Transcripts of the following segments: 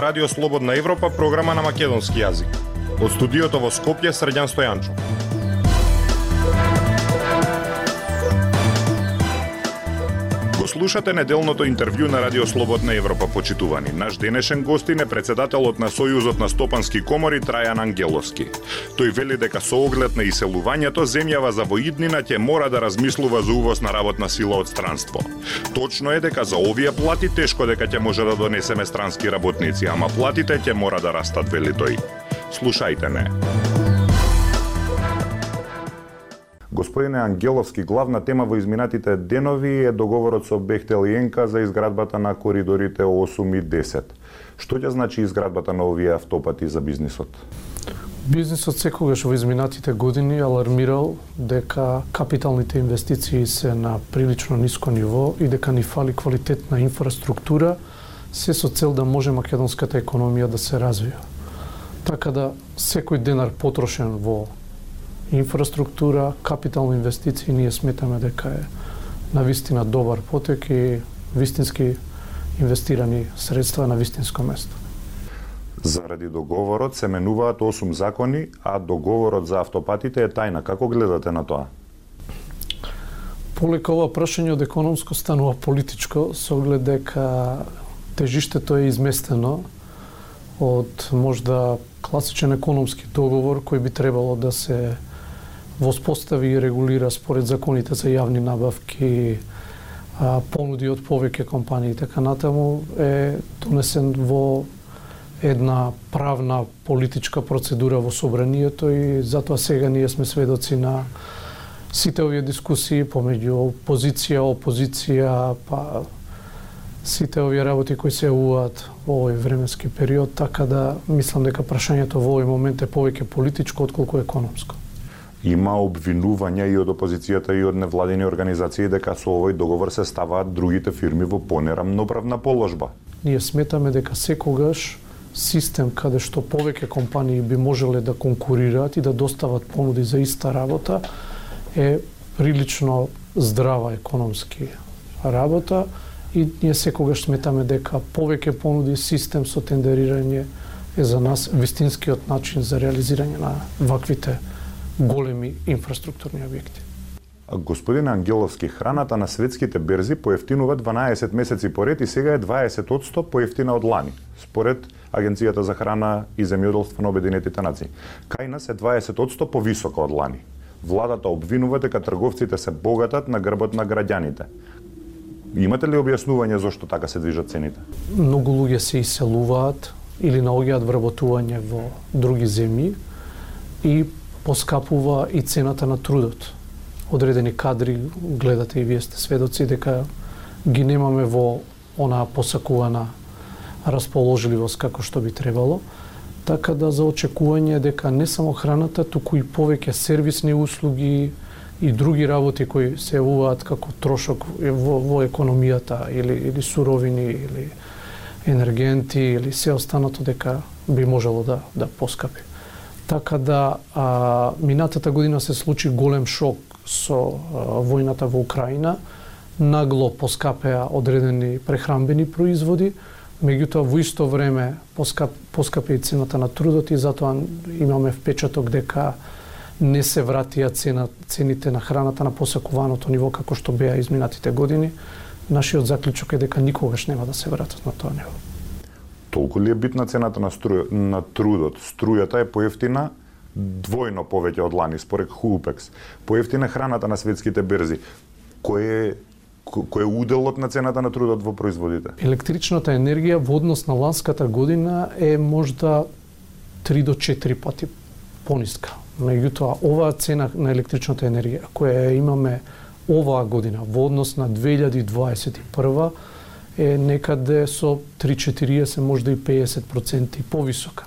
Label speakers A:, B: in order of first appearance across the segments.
A: Радио Слободна Европа, програма на македонски јазик. Од студиото во Скопје, Срđан Стојанчо. Слушате неделното интервју на Радио Слободна Европа, почитувани. Наш денешен гостин е председателот на Сојузот на стопански комори Трајан Ангеловски. Тој вели дека со оглед на иселувањето, земјава за воиднина ќе мора да размислува за увоз на работна сила од странство. Точно е дека за овие плати тешко дека ќе може да донесеме странски работници, ама платите ќе мора да растат, вели тој. Слушајте не.
B: Господине Ангеловски, главна тема во изминатите денови е договорот со Бехтел и Енка за изградбата на коридорите 8 и 10. Што ќе значи изградбата на овие автопати за бизнисот?
C: Бизнисот секогаш во изминатите години алармирал дека капиталните инвестиции се на прилично ниско ниво и дека ни фали квалитетна инфраструктура, се со цел да може македонската економија да се развива. Така да секој денар потрошен во инфраструктура, капитални инвестиции, ние сметаме дека е на вистина добар потек и вистински инвестирани средства на вистинско место.
B: Заради договорот се менуваат 8 закони, а договорот за автопатите е тајна. Како гледате на тоа?
C: Полека ова прашање од економско станува политичко, со оглед дека тежиштето е изместено од можда класичен економски договор кој би требало да се воспостави и регулира според законите за јавни набавки, понуди од повеќе компании и така натаму е донесен во една правна политичка процедура во собранието и затоа сега ние сме сведоци на сите овие дискусии помеѓу опозиција, опозиција, па сите овие работи кои се јавуваат во овој временски период, така да мислам дека прашањето во овој момент е повеќе политичко отколку економско
B: има обвинувања и од опозицијата и од невладени организации дека со овој договор се ставаат другите фирми во понерамноправна положба.
C: Ние сметаме дека секогаш систем каде што повеќе компании би можеле да конкурираат и да достават понуди за иста работа е прилично здрава економски работа и ние секогаш сметаме дека повеќе понуди систем со тендерирање е за нас вистинскиот начин за реализирање на ваквите големи инфраструктурни објекти.
B: Господин Ангеловски, храната на светските берзи поевтинува 12 месеци поред и сега е 20% поевтина од лани, според Агенцијата за храна и земјоделство на Обединетите нации. Кај нас е 20% повисока од лани. Владата обвинува дека трговците се богатат на грбот на граѓаните. Имате ли објаснување зошто така се движат цените?
C: Многу луѓе се иселуваат или наоѓаат вработување во други земји и поскапува и цената на трудот. Одредени кадри, гледате и вие сте сведоци, дека ги немаме во онаа посакувана расположливост како што би требало. Така да за очекување дека не само храната, туку и повеќе сервисни услуги и други работи кои се јавуваат како трошок во, во економијата или, или суровини или енергенти или се останато дека би можело да, да поскапи. Така да а, минатата година се случи голем шок со а, војната во Украина. Нагло поскапеа одредени прехрамбени производи, меѓутоа во исто време поскап, поскапе и цената на трудот и затоа имаме впечаток дека не се вратија цена, цените на храната на посакуваното ниво како што беа изминатите години. Нашиот заклучок е дека никогаш нема да се вратат на тоа ниво
B: толку ли е битна цената на, струја, на трудот? Струјата е поевтина двојно повеќе од лани, според Хупекс. Поевтина храната на светските берзи. Кој е кој е уделот на цената на трудот во производите?
C: Електричната енергија во однос на ланската година е можда 3 до 4 пати пониска. Меѓутоа, оваа цена на електричната енергија која имаме оваа година во однос на 2021 е некаде со 3-40, можда и 50% повисока.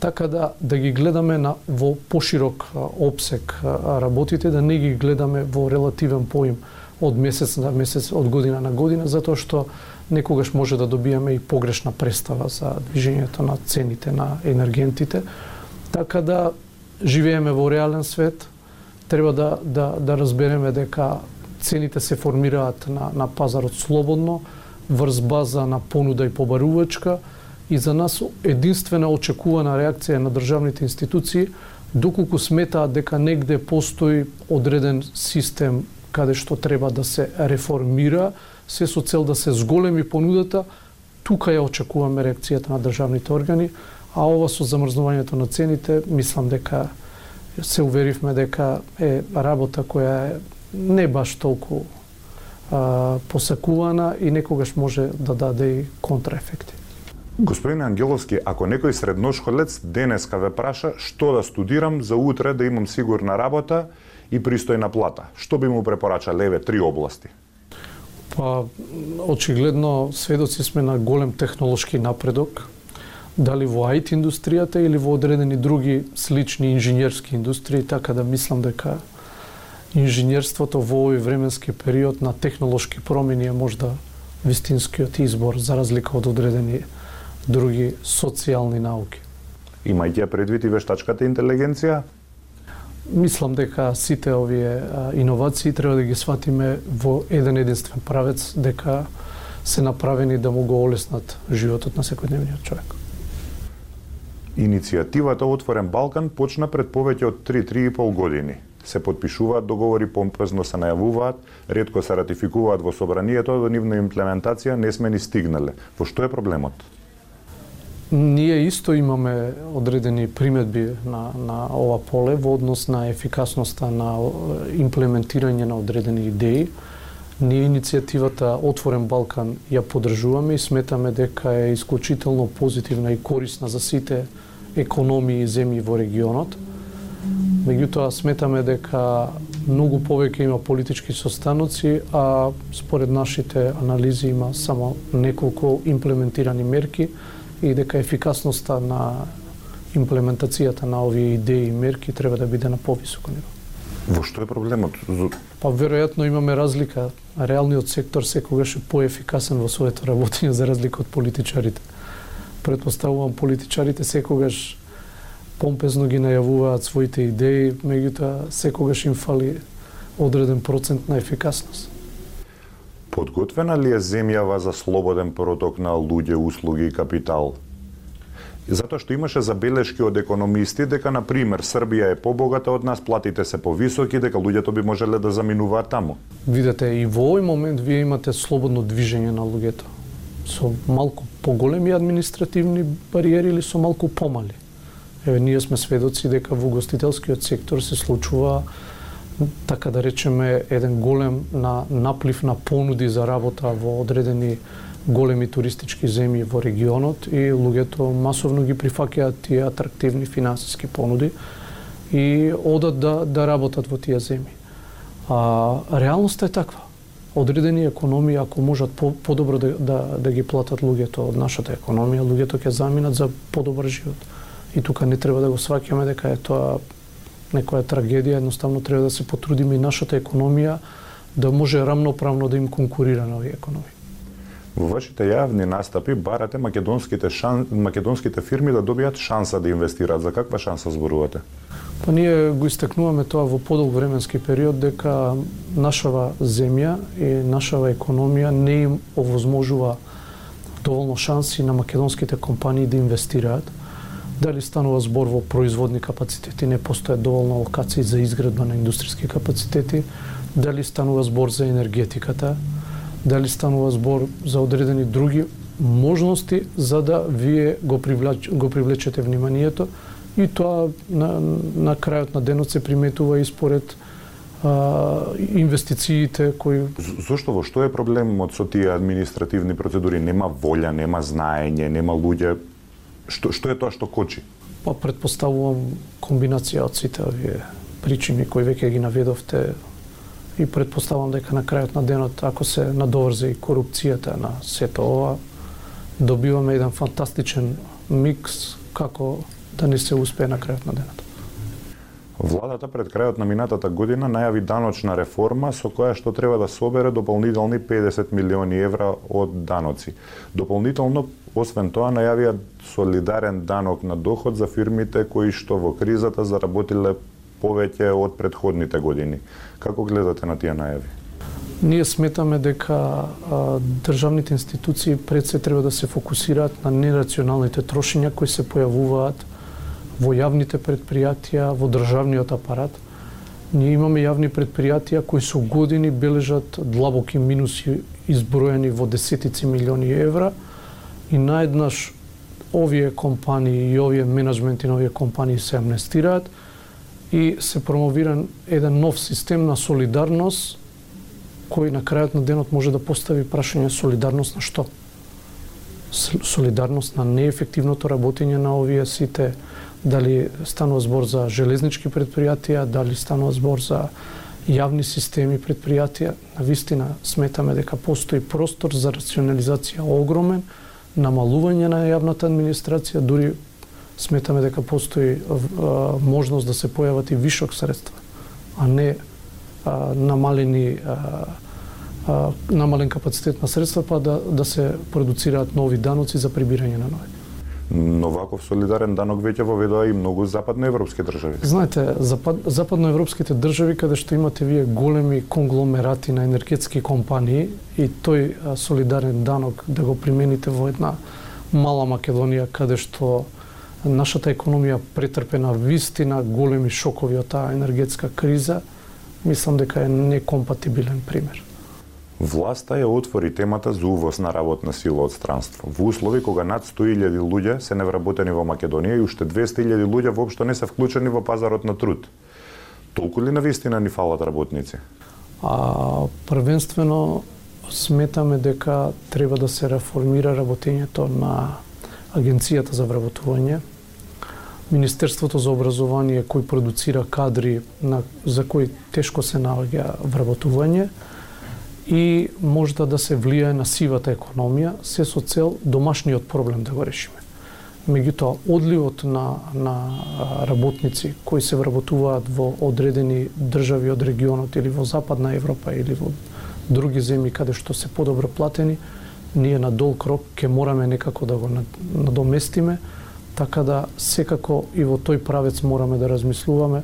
C: Така да да ги гледаме на во поширок обсек работите, да не ги гледаме во релативен поим од месец на месец, од година на година, затоа што некогаш може да добиеме и погрешна представа за движењето на цените на енергентите. Така да живееме во реален свет, треба да, да, да разбереме дека цените се формираат на, на пазарот слободно, врз база на понуда и побарувачка и за нас единствена очекувана реакција на државните институции доколку сметаат дека негде постои одреден систем каде што треба да се реформира, се со цел да се зголеми понудата, тука ја очекуваме реакцијата на државните органи, а ова со замрзнувањето на цените, мислам дека се уверивме дека е работа која е не баш толку а, посакувана и некогаш може да даде и контраефекти.
B: Господин Ангеловски, ако некој средношколец денеска ве праша што да студирам за утре да имам сигурна работа и пристојна плата, што би му препорача леве три области?
C: Па, очигледно, сведоци сме на голем технолошки напредок, дали во IT индустријата или во одредени други слични инженерски индустрии, така да мислам дека инженерството во овој временски период на технолошки промени е можда вистинскиот избор за разлика од одредени други социјални науки.
B: Имајќи предвид и вештачката интелигенција,
C: Мислам дека сите овие иновации треба да ги сватиме во еден единствен правец, дека се направени да му го олеснат животот на секојдневниот човек.
B: Иницијативата Отворен Балкан почна пред повеќе од 3-3,5 години. Се подпишуваат договори, помпезно се најавуваат, ретко се ратификуваат во собранието, до нивна имплементација не сме ни стигнале. Во што е проблемот?
C: Ние исто имаме одредени приметби на, на ова поле во однос на ефикасноста на имплементирање на одредени идеи. Ние иницијативата Отворен Балкан ја подржуваме и сметаме дека е исклучително позитивна и корисна за сите економии и земји во регионот. Меѓутоа сметаме дека многу повеќе има политички состаноци, а според нашите анализи има само неколку имплементирани мерки и дека ефикасноста на имплементацијата на овие идеи и мерки треба да биде на повисоко ниво.
B: Во што е проблемот?
C: Па веројатно имаме разлика. Реалниот сектор секогаш е поефикасен во своето работење за разлика од политичарите предпоставувам политичарите секогаш помпезно ги најавуваат своите идеи, меѓутоа секогаш им фали одреден процент на ефикасност.
B: Подготвена ли е земјава за слободен проток на луѓе, услуги и капитал? Затоа што имаше забелешки од економисти дека, на пример, Србија е побогата од нас, платите се повисоки, дека луѓето би можеле да заминуваат таму.
C: Видете, и во овој момент вие имате слободно движење на луѓето со малку поголеми административни бариери или со малку помали. Еве, ние сме сведоци дека во гостителскиот сектор се случува така да речеме еден голем на наплив на понуди за работа во одредени големи туристички земји во регионот и луѓето масовно ги прифаќаат тие атрактивни финансиски понуди и одат да, да работат во тие земји. А, реалноста е таква одредени економии, ако можат по, подобро да, да, да ги платат луѓето од нашата економија, луѓето ќе заминат за подобар живот. И тука не треба да го сваќаме дека е тоа некоја трагедија, едноставно треба да се потрудиме и нашата економија да може рамноправно да им конкурира на овие економии.
B: Во вашите јавни настапи барате македонските шан... македонските фирми да добијат шанса да инвестираат. За каква шанса зборувате?
C: Па ние го истекнуваме тоа во подолг временски период дека нашава земја и нашава економија не им овозможува доволно шанси на македонските компании да инвестираат. Дали станува збор во производни капацитети, не постојат доволно локации за изградба на индустријски капацитети, дали станува збор за енергетиката, дали станува збор за одредени други можности за да вие го, привлеч, го привлечете вниманието и тоа на, на крајот на денот се приметува и според а, инвестициите кои
B: Зошто во што е проблемот со тие административни процедури? Нема волја, нема знаење, нема луѓе. Што што е тоа што кочи?
C: Па предпоставувам комбинација од сите овие причини кои веќе ги наведовте и предпоставувам дека на крајот на денот ако се надоврзе и корупцијата на сето ова добиваме еден фантастичен микс како да не се успее на крајот на денот.
B: Владата пред крајот на минатата година најави даночна реформа со која што треба да собере дополнителни 50 милиони евра од даноци. Дополнително, освен тоа, најавија солидарен данок на доход за фирмите кои што во кризата заработиле повеќе од предходните години. Како гледате на тие најави?
C: Ние сметаме дека а, државните институции пред се треба да се фокусираат на нерационалните трошења кои се појавуваат во јавните предпријатија, во државниот апарат. Ние имаме јавни предпријатија кои со години бележат длабоки минуси изброени во десетици милиони евра и наеднаш овие компании и овие менеджменти на овие компании се амнестираат и се промовира еден нов систем на солидарност кој на крајот на денот може да постави прашање солидарност на што? Солидарност на неефективното работење на овие сите дали станува збор за железнички предпријатија, дали станува збор за јавни системи предпријатија. На вистина сметаме дека постои простор за рационализација огромен, намалување на јавната администрација, дури сметаме дека постои а, можност да се појават и вишок средства, а не а, намалени а, а, намален капацитет на средства, па да, да се продуцираат нови даноци за прибирање на нови.
B: Но ваков солидарен данок веќе воведоа и многу западноевропски држави.
C: Знаете, запад, западноевропските држави каде што имате вие големи конгломерати на енергетски компании и тој солидарен данок да го примените во една мала Македонија каде што нашата економија претрпена вистина големи шокови од таа енергетска криза, мислам дека е некомпатибилен пример.
B: Власта ја отвори темата за увоз на работна сила од странство. Во услови кога над 100.000 луѓе се невработени во Македонија и уште 200.000 луѓе воопшто не се вклучени во пазарот на труд. Толку ли на вистина ни фалат работници?
C: А, првенствено сметаме дека треба да се реформира работењето на Агенцијата за вработување, Министерството за образование кој продуцира кадри на, за кои тешко се наоѓа вработување и можда да се влијае на сивата економија, се со цел домашниот проблем да го решиме. Меѓутоа, одливот на, на работници кои се вработуваат во одредени држави од регионот или во Западна Европа или во други земји каде што се подобро платени, ние на долг крок ќе мораме некако да го надоместиме, Така да секако и во тој правец мораме да размислуваме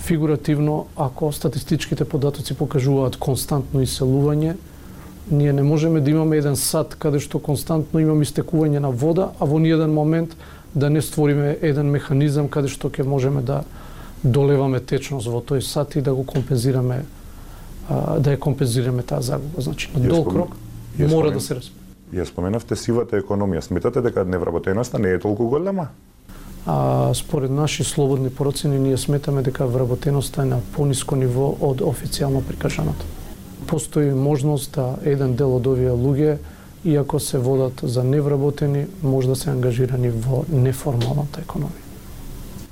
C: фигуративно, ако статистичките податоци покажуваат константно иселување, ние не можеме да имаме еден сад каде што константно имаме истекување на вода, а во ниеден момент да не створиме еден механизам каде што ќе можеме да долеваме течност во тој сад и да го компензираме да ја компензираме таа загуба. Значи, на дол крок мора да се размислува.
B: Ја споменавте сивата економија. Сметате дека невработеноста не е толку голема?
C: А, според наши слободни процени, ние сметаме дека вработеноста е на пониско ниво од официјално прикажаното. Постои можност да еден дел од овие луѓе, иако се водат за невработени, може да се ангажирани во неформалната економија.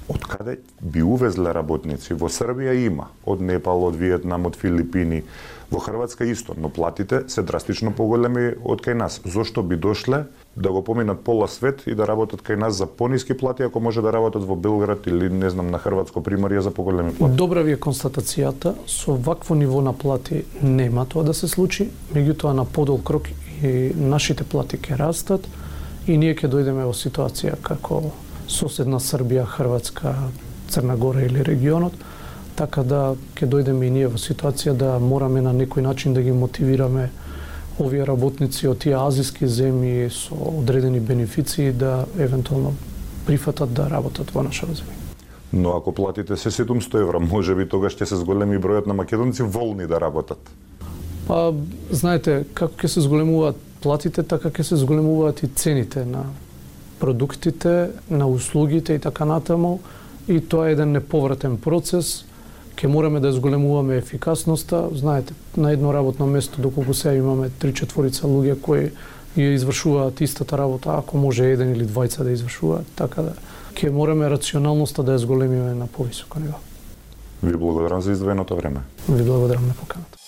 B: Од каде би увезле работници? Во Србија има, од Непал, од Виетнам, од Филипини, Во Хрватска исто, но платите се драстично поголеми од кај нас. Зошто би дошле да го поминат пола свет и да работат кај нас за пониски плати, ако може да работат во Белград или не знам на Хрватско примарје за поголеми плати?
C: Добра ви е констатацијата. Со вакво ниво на плати нема тоа да се случи, меѓутоа на подол крок и нашите плати ќе растат и ние ќе дојдеме во ситуација како соседна Србија, Хрватска, Црна Гора или регионот, така да ќе дојдеме и ние во ситуација да мораме на некој начин да ги мотивираме овие работници од тие азиски земји со одредени бенефиции да евентуално прифатат да работат во нашава земја.
B: Но ако платите се 700 евра, може би тогаш ќе се зголеми бројот на македонци волни да работат.
C: Па, знаете, како ќе се зголемуваат платите, така ќе се зголемуваат и цените на продуктите, на услугите и така натаму. И тоа е еден неповратен процес ќе мораме да зголемуваме ефикасноста. Знаете, на едно работно место, доколку сега имаме три четворица луѓе кои ја извршуваат истата работа, ако може еден или двајца да извршуваат, така да ќе мораме рационалноста да ја зголемиме на повисоко ниво.
B: Ви благодарам за издвоеното време.
C: Ви благодарам на поканата.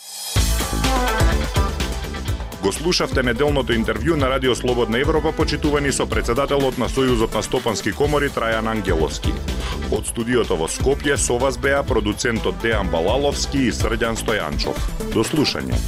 A: Го слушавте неделното интервју на Радио Слободна Европа, почитувани со председателот на Сојузот на Стопански комори Трајан Ангеловски. Од студиото во Скопје со вас беа продуцентот Дејан Балаловски и Срдјан Стојанчов. До слушање.